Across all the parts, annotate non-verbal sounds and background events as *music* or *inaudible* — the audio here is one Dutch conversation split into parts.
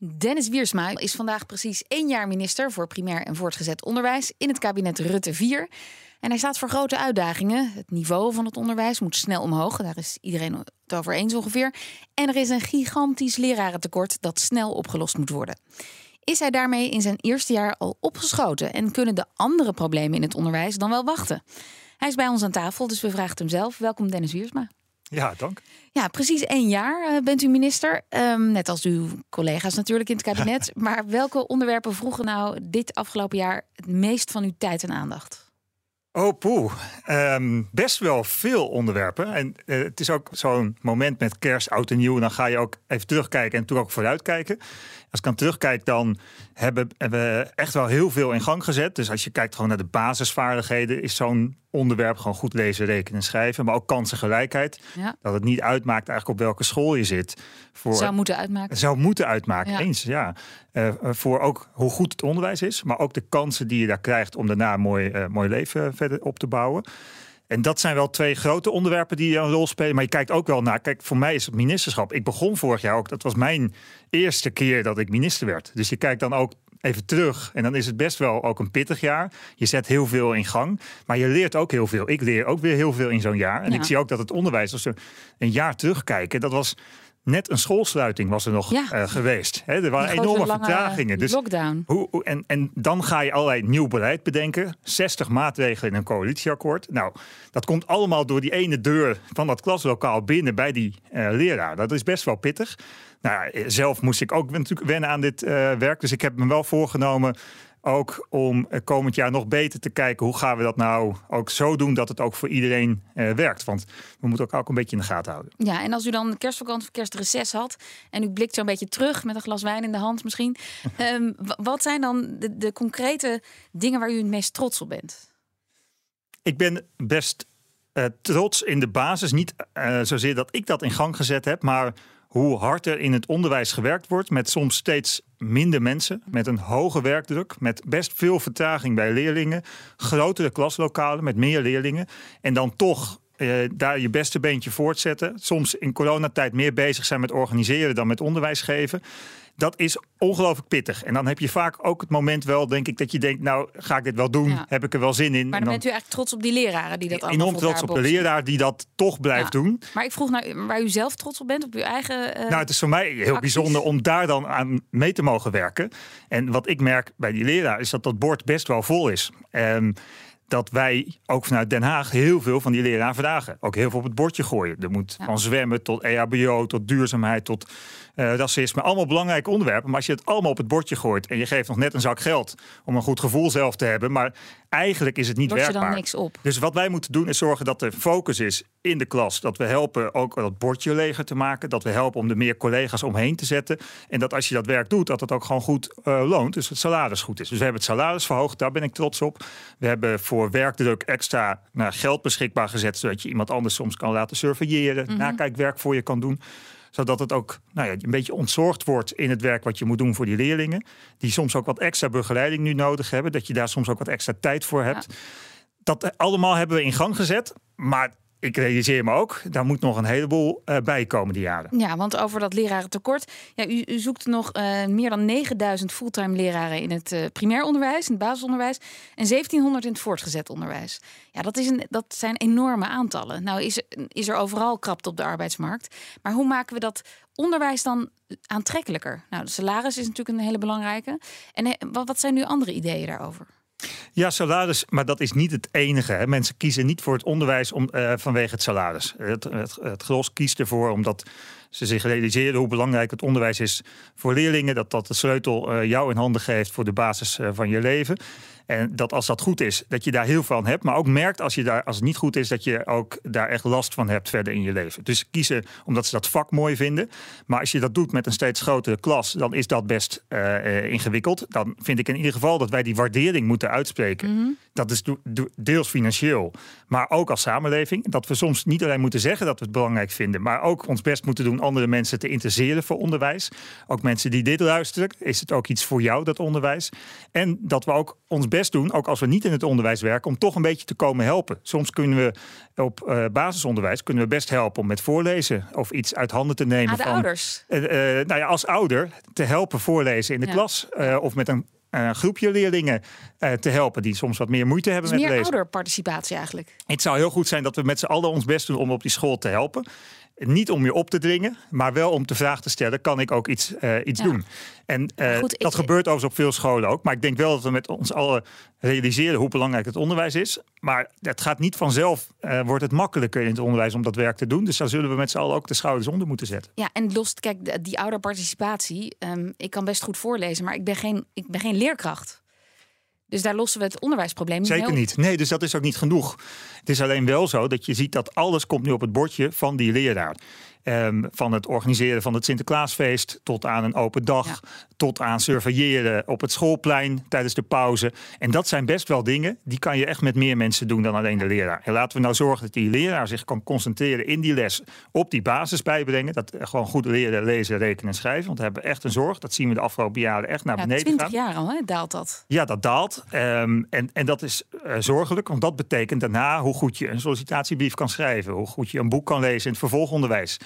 Dennis Wiersma is vandaag precies één jaar minister voor primair en voortgezet onderwijs in het kabinet Rutte 4. En hij staat voor grote uitdagingen. Het niveau van het onderwijs moet snel omhoog. Daar is iedereen het over eens ongeveer. En er is een gigantisch lerarentekort dat snel opgelost moet worden. Is hij daarmee in zijn eerste jaar al opgeschoten en kunnen de andere problemen in het onderwijs dan wel wachten? Hij is bij ons aan tafel, dus we vragen hem zelf. Welkom Dennis Wiersma. Ja, dank. Ja, precies één jaar uh, bent u minister. Um, net als uw collega's natuurlijk in het kabinet. *laughs* maar welke onderwerpen vroegen nou dit afgelopen jaar het meest van uw tijd en aandacht? Oh, poeh. Um, best wel veel onderwerpen. En uh, het is ook zo'n moment met kerst, oud en nieuw. Dan ga je ook even terugkijken en toen ook vooruitkijken. Als ik dan terugkijk, dan hebben we echt wel heel veel in gang gezet. Dus als je kijkt gewoon naar de basisvaardigheden, is zo'n onderwerp gewoon goed lezen, rekenen, schrijven. Maar ook kansengelijkheid. Ja. Dat het niet uitmaakt eigenlijk op welke school je zit. Voor, zou moeten uitmaken. Zou moeten uitmaken, ja. eens, ja. Uh, voor ook hoe goed het onderwijs is, maar ook de kansen die je daar krijgt om daarna een mooi, uh, mooi leven verder op te bouwen. En dat zijn wel twee grote onderwerpen die een rol spelen. Maar je kijkt ook wel naar. Kijk, voor mij is het ministerschap. Ik begon vorig jaar ook. Dat was mijn eerste keer dat ik minister werd. Dus je kijkt dan ook even terug. En dan is het best wel ook een pittig jaar. Je zet heel veel in gang. Maar je leert ook heel veel. Ik leer ook weer heel veel in zo'n jaar. En ja. ik zie ook dat het onderwijs, als we een jaar terugkijken, dat was net een schoolsluiting was er nog ja. uh, geweest. He, er waren enorme vertragingen. Dus lockdown. Hoe, hoe, en, en dan ga je allerlei nieuw beleid bedenken. 60 maatregelen in een coalitieakkoord. Nou, dat komt allemaal door die ene deur van dat klaslokaal binnen bij die uh, leraar. Dat is best wel pittig. Nou, zelf moest ik ook natuurlijk wennen aan dit uh, werk. Dus ik heb me wel voorgenomen ook om komend jaar nog beter te kijken hoe gaan we dat nou ook zo doen dat het ook voor iedereen uh, werkt. Want we moeten ook, ook een beetje in de gaten houden. Ja, en als u dan kerstvakantie of kerstreces had en u blikt zo een beetje terug met een glas wijn in de hand misschien. *laughs* um, wat zijn dan de, de concrete dingen waar u het meest trots op bent? Ik ben best uh, trots in de basis. Niet uh, zozeer dat ik dat in gang gezet heb, maar hoe hard er in het onderwijs gewerkt wordt met soms steeds minder mensen, met een hoge werkdruk, met best veel vertraging bij leerlingen, grotere klaslokalen met meer leerlingen. En dan toch uh, daar je beste beentje voortzetten. Soms in coronatijd meer bezig zijn met organiseren dan met onderwijs geven dat is ongelooflijk pittig. En dan heb je vaak ook het moment wel, denk ik, dat je denkt, nou ga ik dit wel doen? Ja. Heb ik er wel zin in? Maar dan, dan, bent u eigenlijk trots op die leraren die dat allemaal Enorm trots op de leraar die dat toch blijft ja. doen. Maar ik vroeg naar waar u zelf trots op bent, op uw eigen uh, Nou, het is voor mij heel acties. bijzonder om daar dan aan mee te mogen werken. En wat ik merk bij die leraar is dat dat bord best wel vol is. Um, dat wij ook vanuit Den Haag heel veel van die leraar vragen. Ook heel veel op het bordje gooien. Er moet ja. van zwemmen tot EHBO, tot duurzaamheid, tot uh, racisme. Allemaal belangrijke onderwerpen. Maar als je het allemaal op het bordje gooit en je geeft nog net een zak geld om een goed gevoel zelf te hebben. Maar eigenlijk is het niet je werkbaar. dan niks op. Dus wat wij moeten doen is zorgen dat er focus is in de klas. Dat we helpen ook dat bordje leger te maken. Dat we helpen om er meer collega's omheen te zetten. En dat als je dat werk doet, dat het ook gewoon goed uh, loont. Dus het salaris goed is. Dus we hebben het salaris verhoogd. Daar ben ik trots op. We hebben voor werkdruk extra nou, geld beschikbaar gezet. Zodat je iemand anders soms kan laten surveilleren. Mm -hmm. Nakijkwerk voor je kan doen zodat het ook nou ja, een beetje ontzorgd wordt in het werk wat je moet doen voor die leerlingen. Die soms ook wat extra begeleiding nu nodig hebben. Dat je daar soms ook wat extra tijd voor hebt. Ja. Dat allemaal hebben we in gang gezet. Maar ik realiseer me ook, daar moet nog een heleboel uh, bij komen die jaren. Ja, want over dat lerarentekort. Ja, u, u zoekt nog uh, meer dan 9000 fulltime leraren in het uh, primair onderwijs, in het basisonderwijs. En 1700 in het voortgezet onderwijs. Ja, dat, is een, dat zijn enorme aantallen. Nou is, is er overal krapte op de arbeidsmarkt. Maar hoe maken we dat onderwijs dan aantrekkelijker? Nou, de salaris is natuurlijk een hele belangrijke. En wat, wat zijn nu andere ideeën daarover? Ja, salaris, maar dat is niet het enige. Hè. Mensen kiezen niet voor het onderwijs om, uh, vanwege het salaris. Het, het, het gros kiest ervoor omdat ze zich realiseren hoe belangrijk het onderwijs is voor leerlingen. Dat dat de sleutel uh, jou in handen geeft voor de basis uh, van je leven. En dat als dat goed is, dat je daar heel veel van hebt. Maar ook merkt als, je daar, als het niet goed is, dat je ook daar echt last van hebt verder in je leven. Dus kiezen omdat ze dat vak mooi vinden. Maar als je dat doet met een steeds grotere klas, dan is dat best uh, ingewikkeld. Dan vind ik in ieder geval dat wij die waardering moeten uitspreken. Mm -hmm. Dat is deels financieel, maar ook als samenleving. Dat we soms niet alleen moeten zeggen dat we het belangrijk vinden, maar ook ons best moeten doen andere mensen te interesseren voor onderwijs. Ook mensen die dit luisteren, is het ook iets voor jou, dat onderwijs. En dat we ook ons best doen, ook als we niet in het onderwijs werken, om toch een beetje te komen helpen. Soms kunnen we op uh, basisonderwijs kunnen we best helpen om met voorlezen of iets uit handen te nemen. Aan de van, ouders. Uh, uh, nou ja, als ouder te helpen voorlezen in de Ja. klas of met een een groepje leerlingen uh, te helpen die soms wat meer moeite hebben Dus met meer lezen. ouderparticipatie eigenlijk. Het zou heel goed zijn dat we met z'n allen ons best doen om op die school te helpen. Niet om je op te dringen, maar wel om de vraag te stellen: kan ik ook iets, uh, iets Ja. doen? En uh, goed, ik- dat gebeurt overigens op veel scholen ook. Maar ik denk wel dat we met ons allen realiseren hoe belangrijk het onderwijs is. Maar het gaat niet vanzelf, uh, wordt het makkelijker in het onderwijs om dat werk te doen. Dus daar zullen we met z'n allen ook de schouders onder moeten zetten. Ja, en los, kijk, die ouderparticipatie. ehm, ik kan best goed voorlezen, maar ik ben geen, ik ben geen leerkracht. Dus daar lossen we het onderwijsprobleem Zeker heel- niet. Nee, dus dat is ook niet genoeg. Het is alleen wel zo dat je ziet dat alles komt nu op het bordje van die leraar. Ehm, van het organiseren van het Sinterklaasfeest tot aan een open dag, Ja. tot aan surveilleren op het schoolplein tijdens de pauze. En dat zijn best wel dingen die kan je echt met meer mensen doen dan alleen de leraar. En laten we nou zorgen dat die leraar zich kan concentreren in die les op die basis bijbrengen. Dat gewoon goed leren, lezen, rekenen en schrijven. Want we hebben echt een zorg. Dat zien we de afgelopen jaren echt naar Ja, beneden 20 gaan. jaar al hè, daalt dat. Ja, dat daalt. Ehm, en, en dat is eh, zorgelijk, want dat betekent daarna hoe goed je een sollicitatiebrief kan schrijven, hoe goed je een boek kan lezen in het vervolgonderwijs.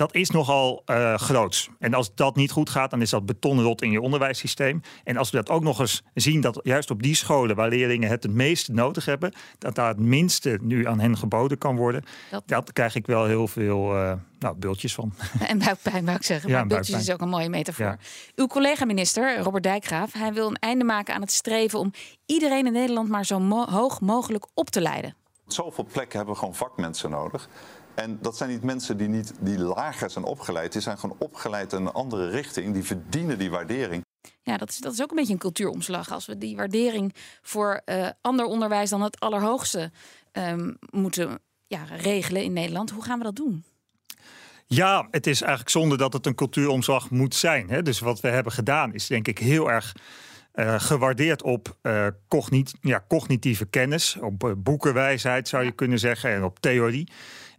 Dat is nogal eh groots. En als dat niet goed gaat, dan is dat betonrot in je onderwijssysteem. En als we dat ook nog eens zien, dat juist op die scholen waar leerlingen het het meeste nodig hebben, dat daar het minste nu aan hen geboden kan worden, Dat- dat, krijg ik wel heel veel eh, nou, bultjes van. *laughs* En buikpijn, wou ik zeggen. Ja, maar bultjes buikpijn. is ook een mooie metafoor. Ja. Uw collega-minister, Robert Dijkgraaf, hij wil een einde maken aan het streven om iedereen in Nederland maar zo mo- hoog mogelijk op te leiden. Op zoveel plekken hebben we gewoon vakmensen nodig. En dat zijn niet mensen die, niet, die lager zijn opgeleid. Die zijn gewoon opgeleid in een andere richting. Die verdienen die waardering. Ja, dat is, dat is ook een beetje een cultuuromslag. Als we die waardering voor eh, ander onderwijs dan het allerhoogste ehm, moeten ja, regelen in Nederland, hoe gaan we dat doen? Ja, het is eigenlijk zonde dat het een cultuuromslag moet zijn. Hè? Dus wat we hebben gedaan is denk ik heel erg eh, gewaardeerd op eh, cognit ja, cognitieve kennis, op boekenwijsheid zou je kunnen zeggen en op theorie.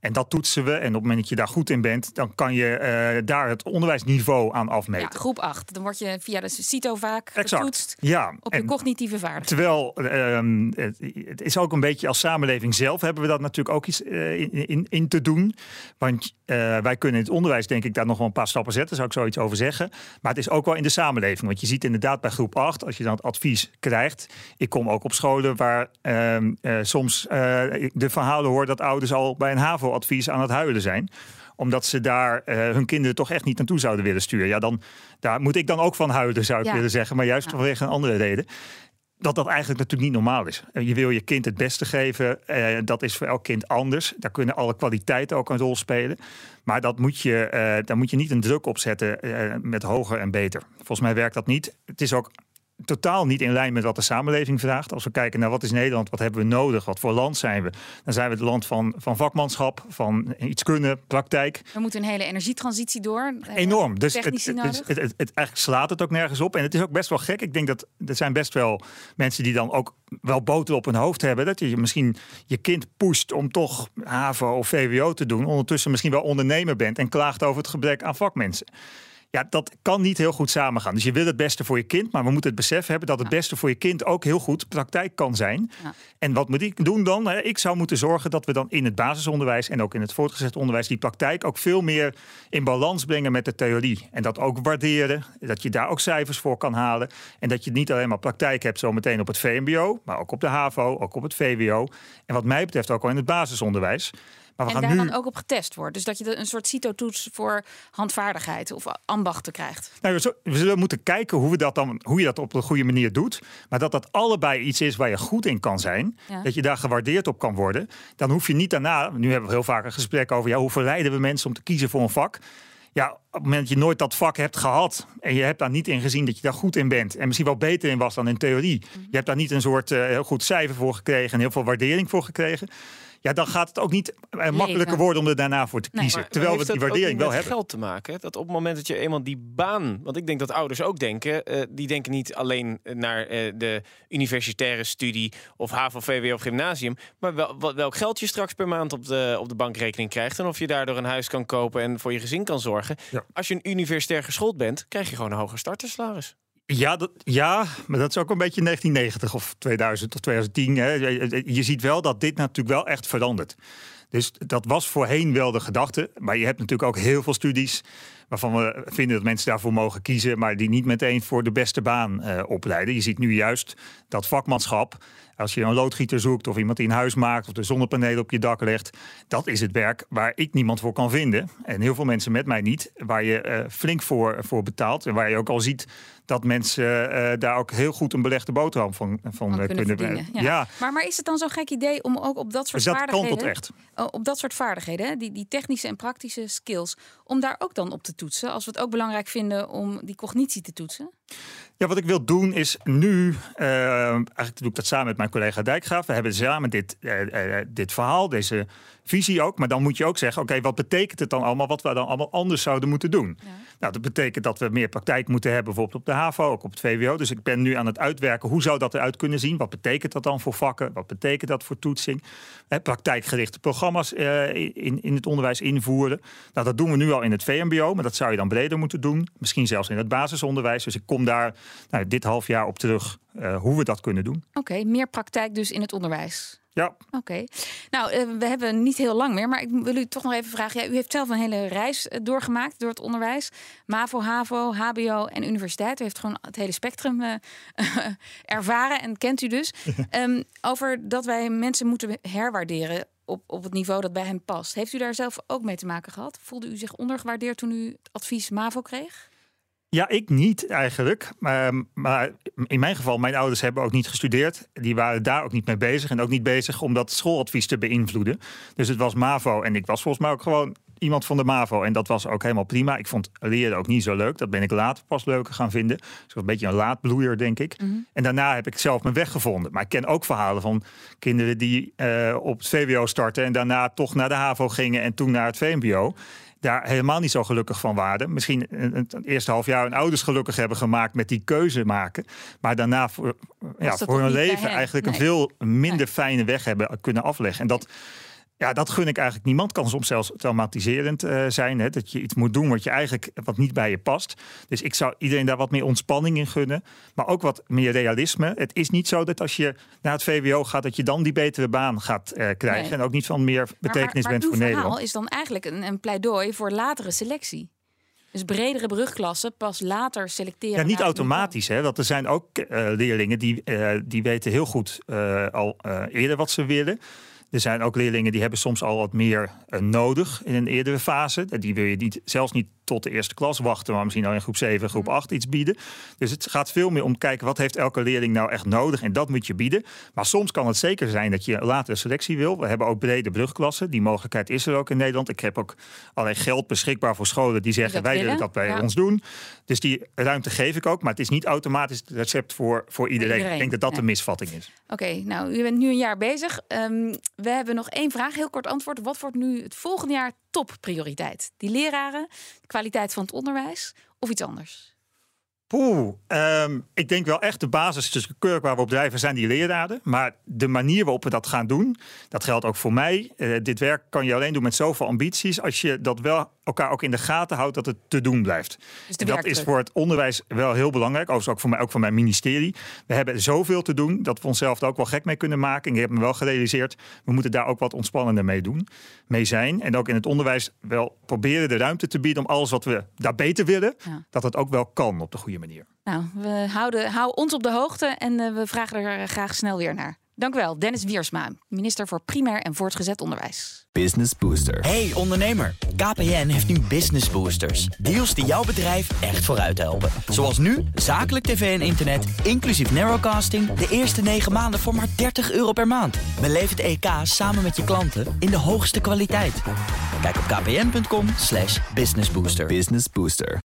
En dat toetsen we. En op het moment dat je daar goed in bent, dan kan je eh, daar het onderwijsniveau aan Ja, afmeten. groep 8. Dan word je via de CITO vaak exact. getoetst Ja, op je en- cognitieve vaardigheden. Terwijl ehm, het, het is ook een beetje als samenleving zelf hebben we dat natuurlijk ook iets eh, in, in, in te doen. Want eh, wij kunnen in het onderwijs denk ik daar nog wel een paar stappen zetten, zou ik zoiets over zeggen. Maar het is ook wel in de samenleving. Want je ziet inderdaad bij groep 8, als je dan het advies krijgt. Ik kom ook op scholen waar ehm, eh, soms de verhalen hoor dat ouders al bij een HAVO-advies aan het huilen zijn omdat ze daar eh, hun kinderen toch echt niet naartoe zouden willen sturen. Ja, dan daar moet ik dan ook van huilen, zou ik Ja. willen zeggen. Maar juist Ja. vanwege een andere reden dat dat eigenlijk natuurlijk niet normaal is. Eh, Je wil je kind het beste geven. eh, dat is voor elk kind anders. Daar kunnen alle kwaliteiten ook een rol spelen. Maar dat moet je, eh, daar moet je niet een druk op zetten eh, met hoger en beter. Volgens mij werkt dat niet. Het is ook totaal niet in lijn met wat de samenleving vraagt. Als we kijken naar wat is Nederland, wat hebben we nodig, wat voor land zijn we, dan zijn we het land van, van vakmanschap, van iets kunnen, praktijk. We moeten een hele energietransitie door. Enorm. Dus het, het, het, het, eigenlijk slaat het ook nergens op. En het is ook best wel gek. Ik denk dat er zijn best wel mensen die dan ook wel boter op hun hoofd hebben. Dat je misschien je kind pusht om toch HAVO of VWO te doen. Ondertussen misschien wel ondernemer bent en klaagt over het gebrek aan vakmensen. Ja, dat kan niet heel goed samengaan. Dus je wil het beste voor je kind, maar we moeten het besef hebben dat het beste voor je kind ook heel goed praktijk kan zijn. Ja. En wat moet ik doen dan? Ik zou moeten zorgen dat we dan in het basisonderwijs en ook in het voortgezet onderwijs die praktijk ook veel meer in balans brengen met de theorie. En dat ook waarderen, dat je daar ook cijfers voor kan halen. En dat je niet alleen maar praktijk hebt zometeen op het VMBO, maar ook op de HAVO, ook op het VWO. En wat mij betreft ook al in het basisonderwijs. Maar we En gaan daar nu. dan ook op getest wordt. Dus dat je een soort CITO-toets voor handvaardigheid of ambachten krijgt. Nou, we zullen moeten kijken hoe, we dat dan, hoe je dat op de goede manier doet. Maar dat dat allebei iets is waar je goed in kan zijn. Ja. Dat je daar gewaardeerd op kan worden. Dan hoef je niet daarna. Nu hebben we heel vaak een gesprek over. Ja, hoe verleiden we mensen om te kiezen voor een vak? Ja, op het moment dat je nooit dat vak hebt gehad en je hebt daar niet in gezien dat je daar goed in bent en misschien wel beter in was dan in theorie. Mhm. Je hebt daar niet een soort uh, heel goed cijfer voor gekregen en heel veel waardering voor gekregen ja, dan gaat het ook niet uh, makkelijker worden om er daarna voor te kiezen. Nee. Terwijl we die waardering wel hebben. geld te maken. Dat op het moment dat je eenmaal die baan. Want ik denk dat ouders ook denken. Uh, die denken niet alleen naar uh, de universitaire studie. of HAVO, VWO of gymnasium. maar wel, welk geld je straks per maand op de, op de bankrekening krijgt. en of je daardoor een huis kan kopen en voor je gezin kan zorgen. Ja. Als je een universitair geschoold bent, krijg je gewoon een hoger startersalaris. Ja, ja, maar dat is ook een beetje 1990 of 2000 of 2010. Hè. Je ziet wel dat dit natuurlijk wel echt verandert. Dus dat was voorheen wel de gedachte. Maar je hebt natuurlijk ook heel veel studies waarvan we vinden dat mensen daarvoor mogen kiezen, maar die niet meteen voor de beste baan uh, opleiden. Je ziet nu juist dat vakmanschap. Als je een loodgieter zoekt of iemand die een huis maakt of de zonnepanelen op je dak legt, dat is het werk waar ik niemand voor kan vinden. En heel veel mensen met mij niet, waar je uh, flink voor, voor betaalt. En waar je ook al ziet dat mensen uh, daar ook heel goed een belegde boterham van, van kunnen, kunnen verdienen. Ja. ja. Maar, maar is het dan zo'n gek idee om ook op dat soort dus dat vaardigheden, kan tot echt. Op dat soort vaardigheden, die, die technische en praktische skills, om daar ook dan op te toetsen, als we het ook belangrijk vinden om die cognitie te toetsen? Ja, wat ik wil doen is nu, uh, eigenlijk doe ik dat samen met mijn collega Dijkgraaf. We hebben samen dit, uh, uh, dit verhaal, deze visie ook. Maar dan moet je ook zeggen, oké, okay, wat betekent het dan allemaal? Wat we dan allemaal anders zouden moeten doen? Ja. Nou, dat betekent dat we meer praktijk moeten hebben, bijvoorbeeld op de HAVO, ook op het VWO. Dus ik ben nu aan het uitwerken, hoe zou dat eruit kunnen zien? Wat betekent dat dan voor vakken? Wat betekent dat voor toetsing? Praktijkgerichte programma's in, in het onderwijs invoeren. Nou, dat doen we nu al in het VMBO, maar dat zou je dan breder moeten doen. Misschien zelfs in het basisonderwijs. Dus ik kom daar nou, dit half jaar op terug uh, hoe we dat kunnen doen. Oké, okay, meer praktijk dus in het onderwijs. Ja. Oké. Okay. Nou, uh, we hebben niet heel lang meer, maar ik wil u toch nog even vragen. Ja, u heeft zelf een hele reis uh, doorgemaakt door het onderwijs. MAVO, HAVO, HBO en universiteit. U heeft gewoon het hele spectrum uh, *laughs* ervaren en kent u dus. um, *laughs* over dat wij mensen moeten herwaarderen op, op het niveau dat bij hen past. Heeft u daar zelf ook mee te maken gehad? Voelde u zich ondergewaardeerd toen u het advies MAVO kreeg? Ja, ik niet eigenlijk. Maar, maar, in mijn geval, mijn ouders hebben ook niet gestudeerd. Die waren daar ook niet mee bezig. En ook niet bezig om dat schooladvies te beïnvloeden. Dus het was MAVO. En ik was volgens mij ook gewoon iemand van de MAVO. En dat was ook helemaal prima. Ik vond leren ook niet zo leuk. Dat ben ik later pas leuker gaan vinden. Dus een beetje een laadbloeier, denk ik. Mm -hmm. En daarna heb ik zelf mijn weg gevonden. Maar ik ken ook verhalen van kinderen die uh, op het VWO starten... en daarna toch naar de HAVO gingen en toen naar het VMBO daar helemaal niet zo gelukkig van waren. Misschien het eerste half jaar hun ouders gelukkig hebben gemaakt met die keuze maken. Maar daarna voor, ja, voor hun leven eigenlijk nee. een veel minder nee. fijne weg hebben kunnen afleggen. En dat, ja, dat gun ik eigenlijk niemand. Kan soms zelfs traumatiserend uh, zijn. Hè? Dat je iets moet doen wat je eigenlijk wat niet bij je past. Dus ik zou iedereen daar wat meer ontspanning in gunnen. Maar ook wat meer realisme. Het is niet zo dat als je naar het VWO gaat, dat je dan die betere baan gaat uh, krijgen. Nee. En ook niet van meer betekenis maar, maar, maar bent voor Nederland. verhaal is dan eigenlijk een, een pleidooi voor latere selectie. Dus bredere brugklassen, pas later selecteren. Ja, niet het automatisch. Hè? Want er zijn ook uh, leerlingen die, die weten heel goed al eerder wat ze willen. Er zijn ook leerlingen die hebben soms al wat meer uh, nodig in een eerdere fase. Die wil je niet, zelfs niet tot de eerste klas wachten, maar misschien al in groep 7, groep 8 iets bieden. Dus het gaat veel meer om kijken wat heeft elke leerling nou echt nodig en dat moet je bieden. Maar soms kan het zeker zijn dat je later selectie wil. We hebben ook brede brugklassen. Die mogelijkheid is er ook in Nederland. Ik heb ook allerlei geld beschikbaar voor scholen die zeggen wij willen dat bij ja. ons doen. Dus die ruimte geef ik ook, maar het is niet automatisch het recept voor, voor iedereen. iedereen. Ik denk dat dat Nee. een misvatting is. Oké, okay, nou, u bent nu een jaar bezig. Um, we hebben nog één vraag, heel kort antwoord. Wat wordt nu het volgende jaar topprioriteit? Die leraren, de kwaliteit van het onderwijs of iets anders? Poeh, um, ik denk wel echt de basis, kurk waar we op drijven, zijn die leraren. Maar de manier waarop we dat gaan doen, dat geldt ook voor mij. Uh, dit werk kan je alleen doen met zoveel ambities, als je dat wel elkaar ook in de gaten houdt dat het te doen blijft. Dus dat werkdruk. is voor het onderwijs wel heel belangrijk. Overigens ook voor mij, ook voor mijn ministerie. We hebben zoveel te doen dat we onszelf er ook wel gek mee kunnen maken. En ik heb me wel gerealiseerd, we moeten daar ook wat ontspannender mee doen, mee zijn. En ook in het onderwijs wel proberen de ruimte te bieden om alles wat we daar beter willen, Ja. dat het ook wel kan op de goede manier. Nou, we houden, hou ons op de hoogte en uh, we vragen er graag snel weer naar. Dank u wel, Dennis Wiersma, minister voor Primair en Voortgezet Onderwijs. Business Booster. Hey ondernemer, KPN heeft nu Business Boosters. Deals die jouw bedrijf echt vooruit helpen. Zoals nu, zakelijk tv en internet, inclusief narrowcasting... de eerste 9 maanden voor maar 30 euro per maand. Beleef het EK samen met je klanten in de hoogste kwaliteit. Kijk op kpn.com businessbooster. Business Booster.